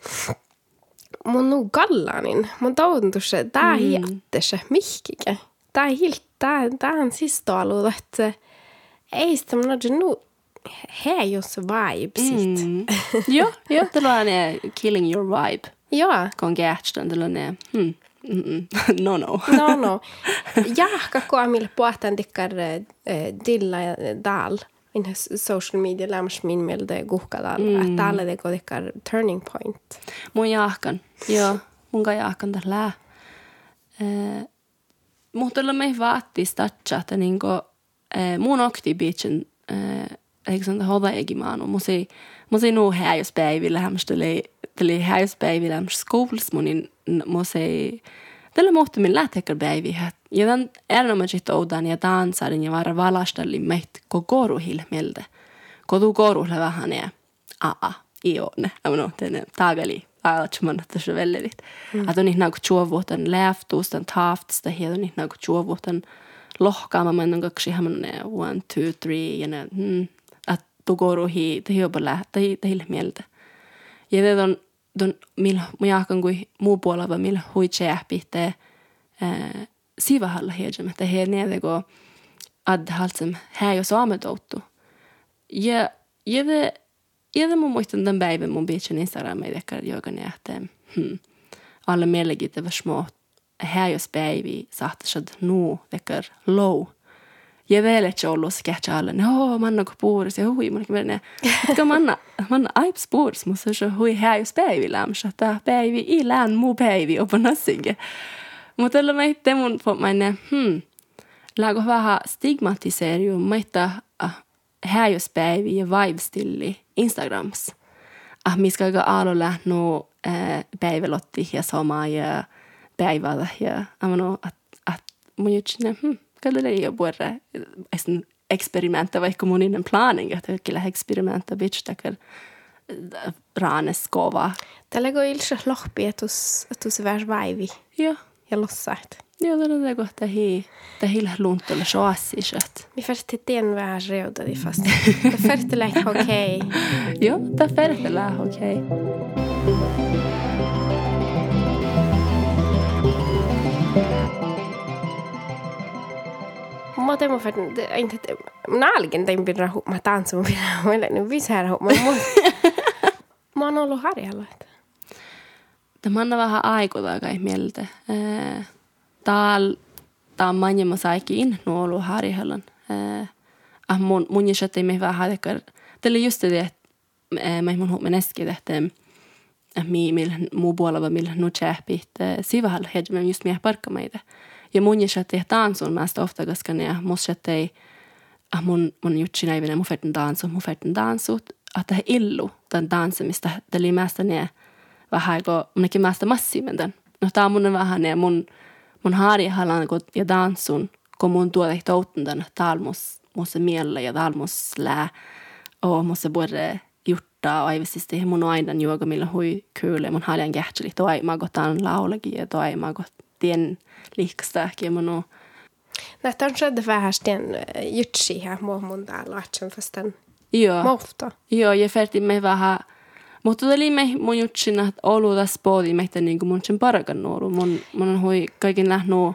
Mun nu gallanin. Mun touduntus se tää mm. hiattese mihkike. Tää hilt tää tää on siis tolu että ei sitä mun odin nu hei jos vibe sit. Mm. (laughs) Joo, joo, det var en killing your vibe. Joo. Kon gärtstön, det var en hmm. (laughs) No no. no no. (laughs) Jahka koamille puhtaan tikkar eh, dilla ja dal in social media lämmas min mielde guhkadal, mm. että täällä teko tekar turning point. Mun jahkan, joo, mun ka jahkan tällä. Eh, mutta me vaatii statsa, että niinku, eh, mun okti biitsen, eh, eikö sanoa hoda egimaanu, musi, musi nuu häjyspäivillä, hämmäs tuli, tuli häjyspäivillä, hämmäs skouls munin, musi, tällä muuttumin lähtekar päivi, ja tämän erinomaisesti oudan ja dansarin ja vara valastallin meitä koko hilmeltä. Kodu koruhle vähän ja aa, ione. Amno, tänne tagali, aatsuman, että se vellelit. Mm. Että on niin nagu tjuovuotan läftuustan taftsta, ja on niin nagu tjuovuotan lohkaama, mä en kaksi hämmönen one, two, three, ja ne, mm, että tu koruhi, te hiupa lähtee, te hilmeltä. Ja te on, ton, millä, mä jahkan kuin muu puolella, millä hui tjääpihteen, sivahalla hedjam, että he nedego ad halsem hää jo saametoutu. Ja jede jede mun muistan tämän päivän mun bitchen Instagramia dekar jogan että hmm, mellegit över små hää jos päivi saattashad nu dekar low. Ja vielä et ollut sketch alle. No, manna ko puuris ja hui, mun kiverne. Ka manna, manna aips puuris, mutta se hui hää jos päivi lämsä. Tämä päivi i län muu päivi opa nassinge. Mutta tällä mä itse mun pomainen, hmm, lääkö vähän stigmatiseeriu, mä itse häjyspäivi ja vibestilli Instagrams. Ah, miska aika aalo lähnu äh, päivälotti ja sama ja päivällä ja amano, att, att mun jutsinne, hmm, kallar det jo borre, experimenta vaikka mun innan planing, että kyllä experimenta bitch takar raanes kova. Tällä kun ilse lohpi, että tus, tus värs vaivi. Joo ja lossahti. Joo, tällä on kohta hi, tämä hillä luuntolla soassisat. Mi färti tien vähän reudadi fast. Det färti (laughs) läk okej. Joo, tämä färtellä okei. Mä teemme färti, inte, nälken tein pidä mä tanssun pidä. Mä olen nyt visää Mä (laughs) Mä oon ollut harjalla. Tämä on vähän aikuta kai mieltä. Täällä tämä on manjama saikin nuolu harjahallan. Ah mun mun jäsette me vähän hadekar. Tällä just det että mä mun huomen äsken että mi mil muu puolella millä nu chäppi että sivahalla hedge just mie parkka meitä. Ja mun jäsette tansun mest ofta koska ne mus jätte ah mun mun jutsi näivinen mun färten dansu mun färten dansut että he illu tämän tanssimista. Tällä mest ne vähän kuin minäkin mest massiivinen. No tää on mun vähän ne mun mun harjahallan kun ja dansun kun mun tuote toutundan talmus musse miellä ja talmus lää och musse både jutta aivisesti mun aina juoga millä hui kyllä mun haljan kähtseli toi mä gotan laulagi ja toi mä got tien liikstääkin mun Nähtä on skedde vähän sten jutsi här må mun täällä laatsen fastan. Joo. Joo, ja me vähän mutta tuli me mun jutsin, että olu tässä poodi meitä niin kuin mun sen parkan nuoru. Mun, mun on hui kaiken lähnu,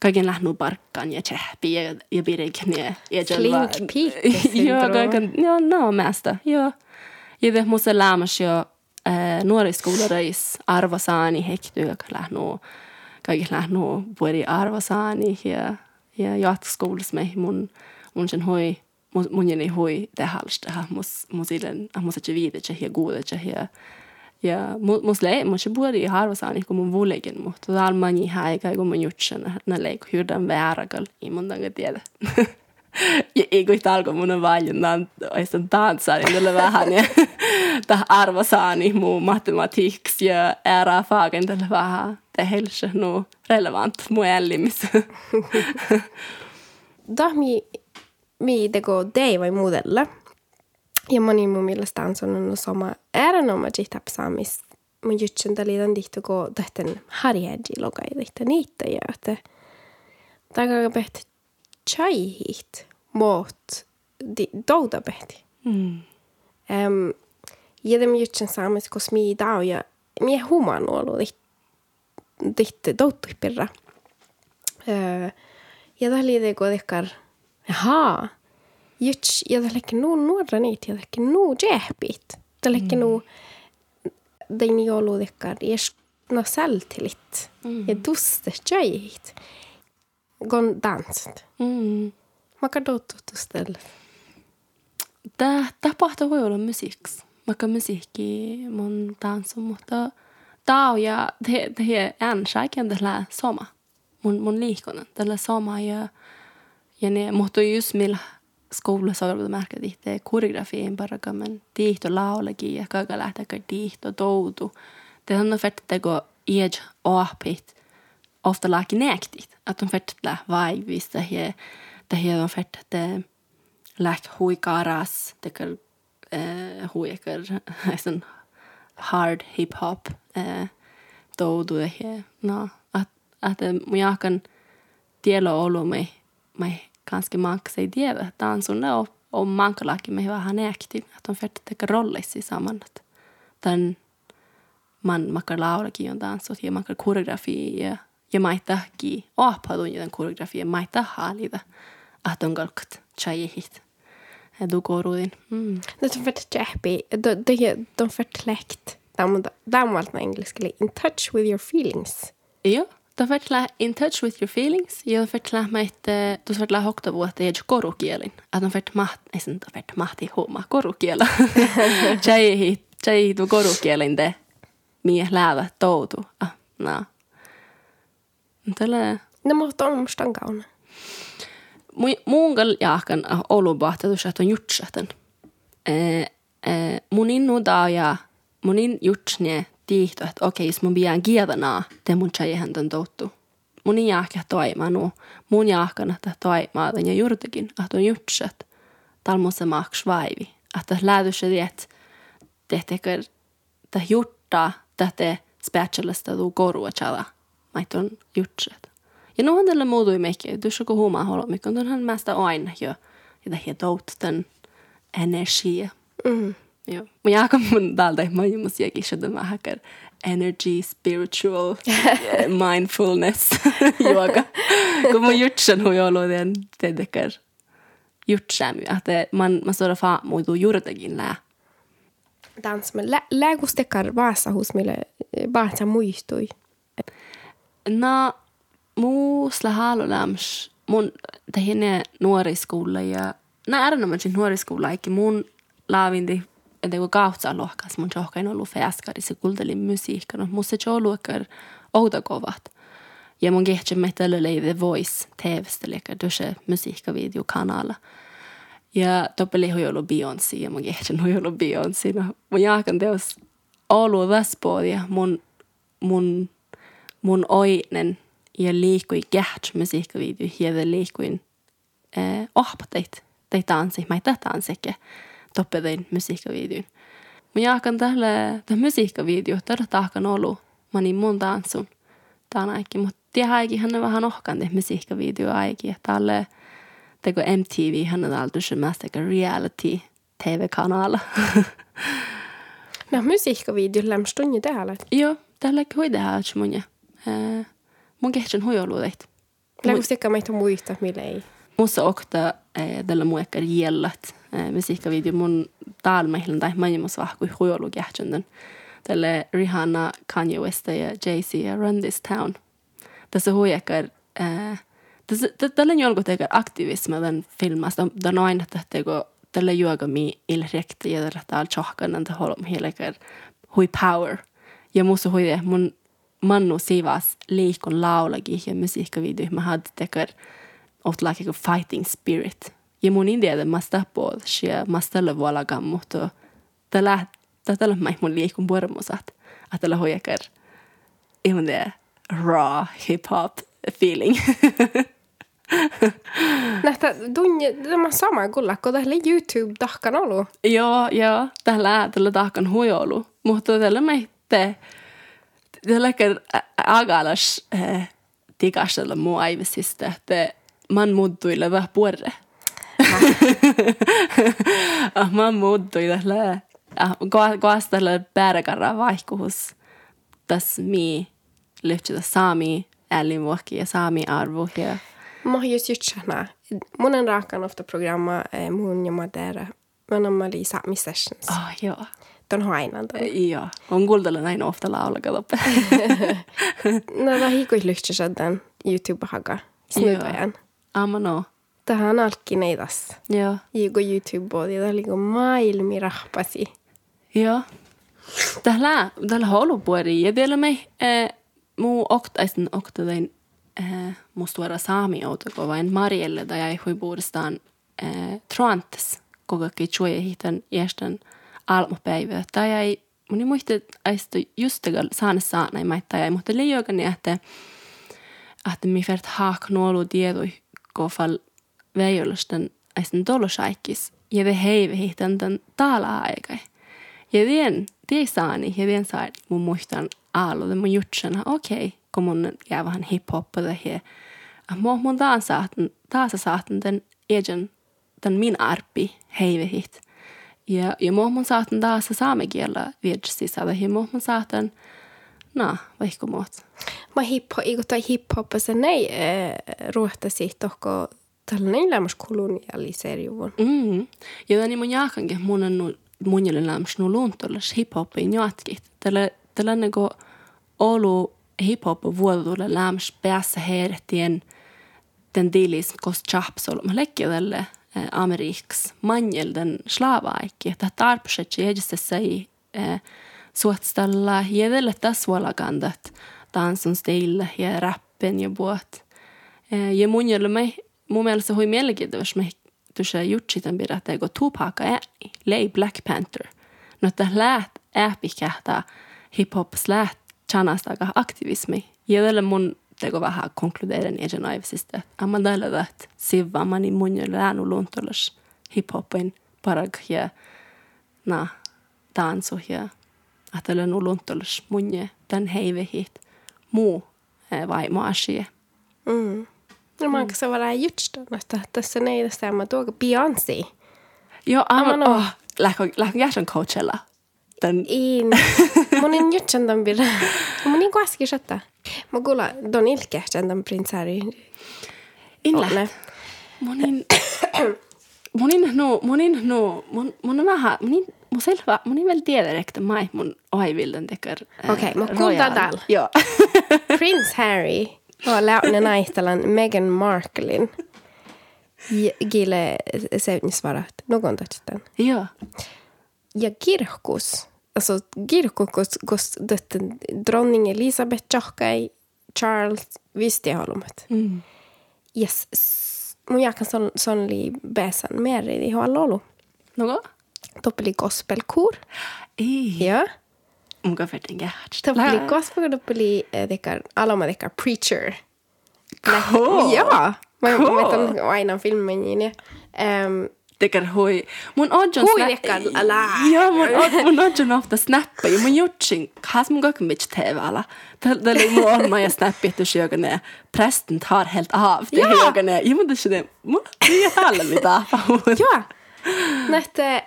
kaiken lähnu parkkaan ja tsehpi ja, ja pirikin ja... ja Klink (laughs) Joo, kaiken, joo, no mästä, joo. Ja det musta lämmas jo äh, nuoriskoulareis arvosaani hekty, joka lähnu, kaiken lähnu puoli arvosaani ja, ja jatkoskoulussa me mun, mun sen hui mun jeni hui tehalsta mus musilen mus että viide che ja che ja ja mus le mus buori harvasani kun mun vulegen mutta dal mani haika kun mun jutsen na leik hyrdan väärakal i mun danga tiedä ja ei kun talko mun on vain nan oistan tanssari tällä vähän ja tah arvasaani muu matematiiks ja ära tällä vähän tehelse no relevant mu ellimis (laughs) Dahmi mi teko dei vai muudella. Ja moni mun mielestä on sanonut sama äärenomaiset tapsaamis. Mun jutsen tali on tihto ko tähten harjäji logai tihto niitä ja että takaa pehti chaihit muut douda pehti. mm. Um, ja dem jutsen saamis kos mi dau ja mi human olu tihto douttuipirra. Uh, ja tali teko tehkar Jaha. Juts, ja tällekin nuu nuora niitä, ja tällekin nuu jehpit. Tällekin nuu, den jolu dekkar, jes no sältilit. Ja tuste tjöjit. Gon dansat. Mm. Mä katsottu tustelle. Tämä tapahtuu voi olla musiikiksi. Vaikka musiikki mun tanssu, mutta tämä on ja det, det är ansäken tällä sama. Mun, mun liikkunen tällä sama ja ja ne, mutta just millä skoulassa on märkä tihte koreografiin paraka, men tihto laulakin ja kaikki lähtäkö tihto toutu. Det on fett kun iej aapit ofta laki näktit. Att de fett lä vaivista ja det on fett että läk hui karas, tekar eh, hui ekar sån (laughs) hard hip hop eh, toutu ja no, att att mun jahkan tielo ollut me me ganska många sig det dansunne och, och mankalaki me vähän aktiv att de färt teka rollis i sammanhanget. Den man makar laulakin on tanssut ja makar koreografi ja ja maitahki oapadun den koreografi ja maitahaalida att on kalkat chayehit. Du koruin. Mm. Det som färt jehpi, de färt läkt. De var med engelska, in touch with your feelings. Joo. Du får in touch with your feelings. Ja får lära että du får lära hokta vuotta ja korukielin. Att de får maht, ei sen får mahti homma korukiela. (laughs) Tjei tjei tu korukielin de mie läävä toutu. Ah, no. Tällä No mutta on musta kauna. Mun kal jahkan Oulun että on jutsahtan. Mun innu ja mun in jutsne tihto, että okei, jos mun pian kieltanaa, te mun tjeihän ton. Mun ei jahka toimaa nu. Mun jahkan, että toimaa ja juurtakin, että on jutsat. Talmussa maks vaivi. Että lähdys se, että tehtekö, että juttaa, että späätselasta tuu korua tjala. Mait on jutsat. Ja no on tällä muutu mekki, du ska huomaa hålla mycket, on han mesta aina jo, ja det heter out den energia. Mm. Joo. Mun jääkä mun täältä maailmassa jäkin sitä mä häkär energy, spiritual, (laughs) mindfulness juoga. Kun mun jutsen hui ollut den tehdekär jutsämy, että man, man står fa muidu juurtakin lää. Dans med lä lägustekar vaasa hos mille baatsa muistui. No, muusla haaluläms, mun tehinne nuoriskoula ja nää ääränomaisin nuoriskoula, eikä mun laavindi että kun kautsa lohkas, mun johkain ollut fäskari, se kuulteli musiikka, no musta se ollut outakovat. Ja mun kehtsä me tällä The Voice TV-stä, eli tuossa musiikkavideokanalla. Ja toppeli hui ollut Beyoncé, ja mun kehtsä hui ollut Beyoncé. No, mun jaakan teos ollut ja mun, mun, mun oinen ja liikui kehtsä musiikkavideo, ja liikuin eh, ohpateit, teit tanssi, mä ei tanssikään toppetein musiikkavideon. Mä jaakan tälle, tämä musiikkavideo, tällä tahkan ollut. Mä niin mun tanssun. Tää on aiki, mutta tiedä aiki, hän on vähän ohkan te musiikkavideo aiki. Tälle, teko MTV, hän on täältä symästä reality TV-kanala. No musiikkavideo lämstunni täällä. Joo, tehdä mun. Mun kehtsän hui ollut teit. Lägustekka meitä muista, millä ei. Musta okta tällä muekkar jällat musiikkavideo mun taalmehlen tai maailmassa vahkui huiolu kähtsönden. Tälle Rihanna, Kanye West ja Jay-Z ja Run This Town. Tässä huijakkar Tällä on jonkun tekee aktivismi tämän filmasta. Tämä on aina, teko tällä juoga mi ilrekti ja tällä täällä tjohkan, että holom hielekar hui power. Ja musta hui mun mannu siivas liikon laulagi ja musiikkavideo. Mä had tekee otlaki fighting spirit. Ja mun idealle mä sitä puolta, ja mä sitä vuolakaan, mutta tällä tällä mä mun liikun puolmusat. Että tällä hoijakar ihan det raw hip-hop feeling. (laughs) Nähtä tunni, tämä sama kyllä, kun tällä YouTube tahkan ollut. Joo, joo, tällä tällä tahkan hui ollut. Mutta tällä mä itse, tällä agalas tikastella muu aivisista, että man muuttuilla vähän puolelle. (laughs) ah, man muuttui tällä ah, koas tällä pääräkarra vaihkuhus tässä mi lyhtsä saami äälimuokki ja saami arvo ja Mä oon just jutsana. Mun on raakan ofta programma eh, mun ja Madera. Mä oon oli saami sessions. oh, joo. Ton hainan. Joo, on kuultella näin ofta laula katoppe. (laughs) no tämä hiikuis lyhtsä den YouTube-haga. Snudajan. Amma no. Tähän alkkineitas. Joo. Jigo YouTube-bodi. Tämä oli kuin maailmi rahpasi. Joo. Tällä, tällä holupuori. Ja vielä me äh, muu oktaisen oktaden äh, musta tuoda saami outako vain Marielle tai jäi huipuudestaan äh, Troantes kokakki chuoja hitan jästän almupäivä. Tai jäi, mun ei muista, että just saane saanai maittaa jäi, mutta liioikani, että että mi färt haak nuolu tiedoi kofal veijolastan aisten tolosaikis ja ve heive hihtan tämän taala-aikai. Ja vien, tie saani, ja vien saa mun muistan ja mun jutsana, okei, okay, kun mun jää vähän hip-hoppa ja Mua mun taas saatan, taas saatan tämän egen, tämän min arpi heivehit. Ja, ja mua mun saatan taas saamekielä ja mua mun saatan, no, vaikka muut. Mä hip-hop, iku tai hip-hop, se nei äh, ruohtasi tohko tällainen lämmäs kolonialiserjuvun. Mm. Ja tämä mun jaakankin mun on mun jäljellä lämmäs nu luuntollas hip-hopin jatkit. Tällainen kun olu hip-hop vuodulle lämmäs päässä heidättien den dilis kost chapsol. Mä lekki tälle Ameriks manjel den slavaikki. Että tarpset jäjästä sai suotstalla jädelle tässä vuolakandat tanssun stille ja rappen ja buot. Ja mun jäljellä mun mielestä hui mielenkiintoista, me tuossa jutsitan pidätä, kun Tupac ääni, lei Black Panther. No, että läht ääpikähtää hip-hop läht chanasta aika aktivismi. Ja tällä mun teko vähän konkludeiden ja naivisista, että tällä että sivva mä niin mun jo läänu luontolas hip-hopin parag ja na tansu ja että nu luontolas mun tämän heivehit muu vai maasie. Mm. No mä mm. vara just että tässä ei tässä tämä tuoka Beyoncé. Joo, aivan. Oh, lähkö, lähkö jäsen Coachella? Tän... In. Mun en tämän birra. (laughs) Mun en kuaski shatta. Mä kuulla don ilke tämän Prince Harry. In lähkö. Mun en... Monin no, monin no, mon, mon on vähän, monin, mun selvä, monin vielä tiedä, että mä mun oivilden tekar. Okei, okay, mä kuulta täällä. Joo. Prince Harry on läunen naistelan Meghan Marklein. Gille seunisvarat, någon tästä. Joo. Ja kirkus, alltså kirkus, kus dötten dronning Elisabeth Jockai, Charles, visste jag honom. Mm. Yes, mun jääkän son, son li besan mer i huololu. Nogo? Toppeli gospelkoor. Ei. Ja. Muka fettin gärts. Toppeli gospel, toppeli dekar, aloma dekar preacher. Cool. Ja. Mä, cool. mä tämän aina filmin. Um, Tekar hui. Mun odjon ala. Joo, mun, od, mun odjon ofta snappa. Ja mun jutsin, kas mun kakka mitch TV-ala. Tällä oli mun on maja snappi, että jos joku ne prästen tar helt av. Det är joku ne. Ja, mutta se ne, mun ei häällä mitään. Joo. Nähtä,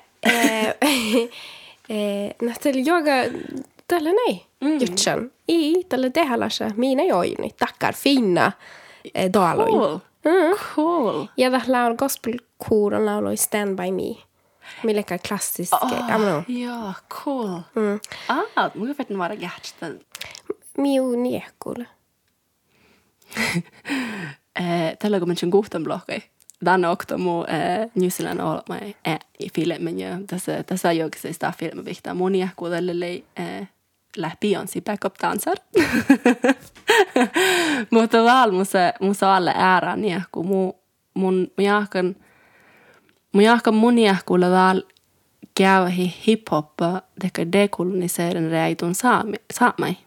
nähtä yoga, tällä näin. Mm. Jutsan. I, tällä tehällässä, minä joini. Tackar fina eh, daaloin. Cool. Mm. Cool. Ja där laul gospelkuuron lauloi Stand By Me. Millekään klassiske. Oh, Oh. ja, cool. Mm. Ah, mun fettin vara gärts. Miu niekulle. Eh, tällä kun mä kohtan blokkai. Tänne okto mu eh, New Zealand olma eh, i filmen tässä tässä jokin sitä filmi vihtaa monia kuudelle eh, läpi on si backup dancer. (laughs) Mutta val musa musa alle ära niin kun mu mun mun jahkan mun jahkan monia kuulla val käyhi hip-hoppa teka dekoloniseerin reitun saami, saamai.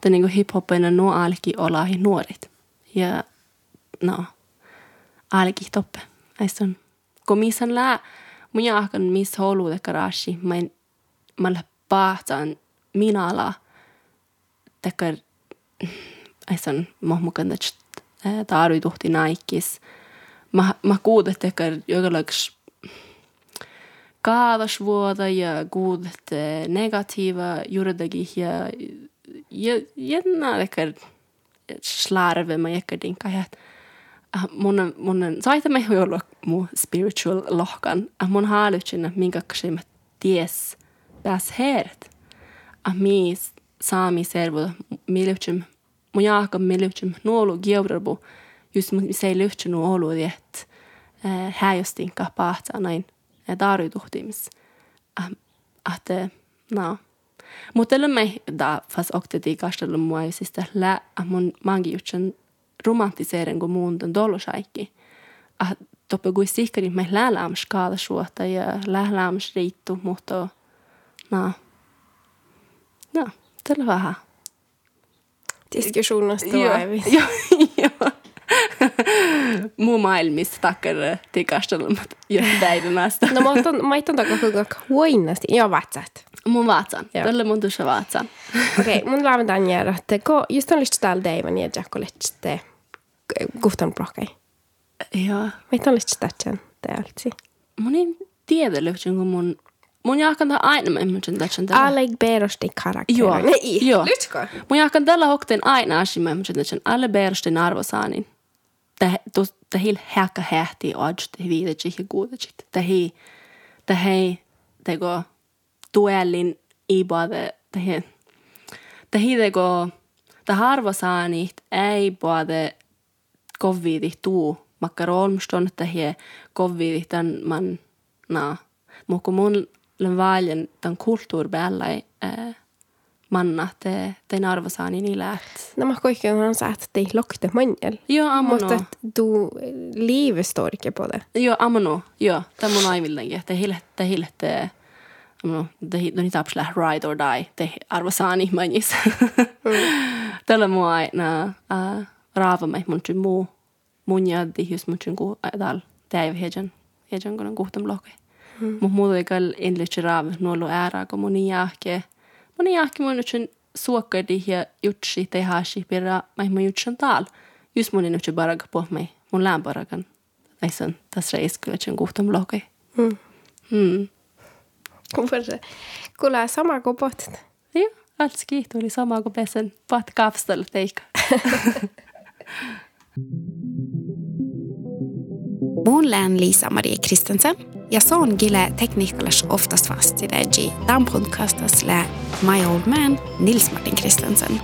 Tämä niinku hip-hopina nuo alki olahi nuorit. Ja no, alki toppe. Äistön, kun missä lää, mun jahkan missä holu teka rashi, mä en, mä pahtaan minä ala teka, äistön, mä mukaan tästä taarui tuhti naikis. Mä, mä kuudet teka jokalaiks kaavasvuota ja kuudet negatiiva juuridakin ja jännä lekar slarve mä jäkkä dinka. Ja mun mun saita me olla mu spiritual lohkan. A mun haalutsina minkä ties pääs heret a mi saami servo milutsum mun jaaka milutsum nuolu geobrabu just mun se lyhtsä nuolu että häjostinka pahtaa näin daaruituhtimis att no mutta me da fas okteti kastella mua siis lä mun mangi jutsen romantiseren kun muun den dolosaikki ah toppe kui sikkari me läläam skala suota ja läläam riittu mutta no no tällä vähän Diskussionasta (laughs) Joo, joo, joo. Muu maailmissa takkar tikastelmat päivänästä. No mä otan, mä otan takaa kuinka huoinasti. Joo, vatsat. Mun vatsan. Joo. Tällä mun tuossa vatsan. Okei, okay, mun laavan jäädä, että ko, just on lihtsalt täällä deivan ja jakko lihtsalt kuhtan blokkai. Joo. Meitä on lihtsalt tätsän täältä. Mun ei tiedä löytyy, kun mun... Mun jahkan tää aina mä ymmärrän tätsän (laughs) tällä. Alle berosti karakteri. Joo. Nei, Joo. Lytskö? Mun jahkan tällä hokten aina asia mä ymmärrän tätsän. Alle berostin arvosaanin. Det hil häka hähti och det videt inte godet. Det hei det hei det går duellin i både det hei det hei det går det harvosaanit ei både kovvidi tuu makkarolmston det hei kovvidi tämän man na mutta mun valjen tämän kulttuuribällä äh, manna te den arvosaani niin läht. No mä koikin on sagt att det luktar manjel. Joo, ammono. Mutta att du livet står inte på det. Joo, ammono. Joo, tämä mun aivillenkin. Te hille, te hille, te ammono, te hille, ni tapsle ride or die. Te arvosaani manjis. Tällä mua aina uh, raavamme mun tyn muu. Mun jaddi, jos mun tyn ku dal. Det är ju hejan. Hejan kun on kuhtam lohke. Mut muuta ei kall inlitsi raava nuolu ääraa, kun mun jahke. Mun jahke mun tyn suokkadi ja jutsi te haashi pirra, mai mun jutsan taal. just mun nyt bara på mig. Mun baragan. Ei sen tässä reiskyä, että sen kuhtum lokai. Mm. Mm. Kuule, kuule sama kuin potit. Joo, alls tuli sama kuin pesen pat kapstel teikka. (laughs) Mun lään Liisa-Marie Kristensen ja son gille tekniikkalas oftast fast i det, dan podcastas lä My Old Man Nils Martin Kristensen.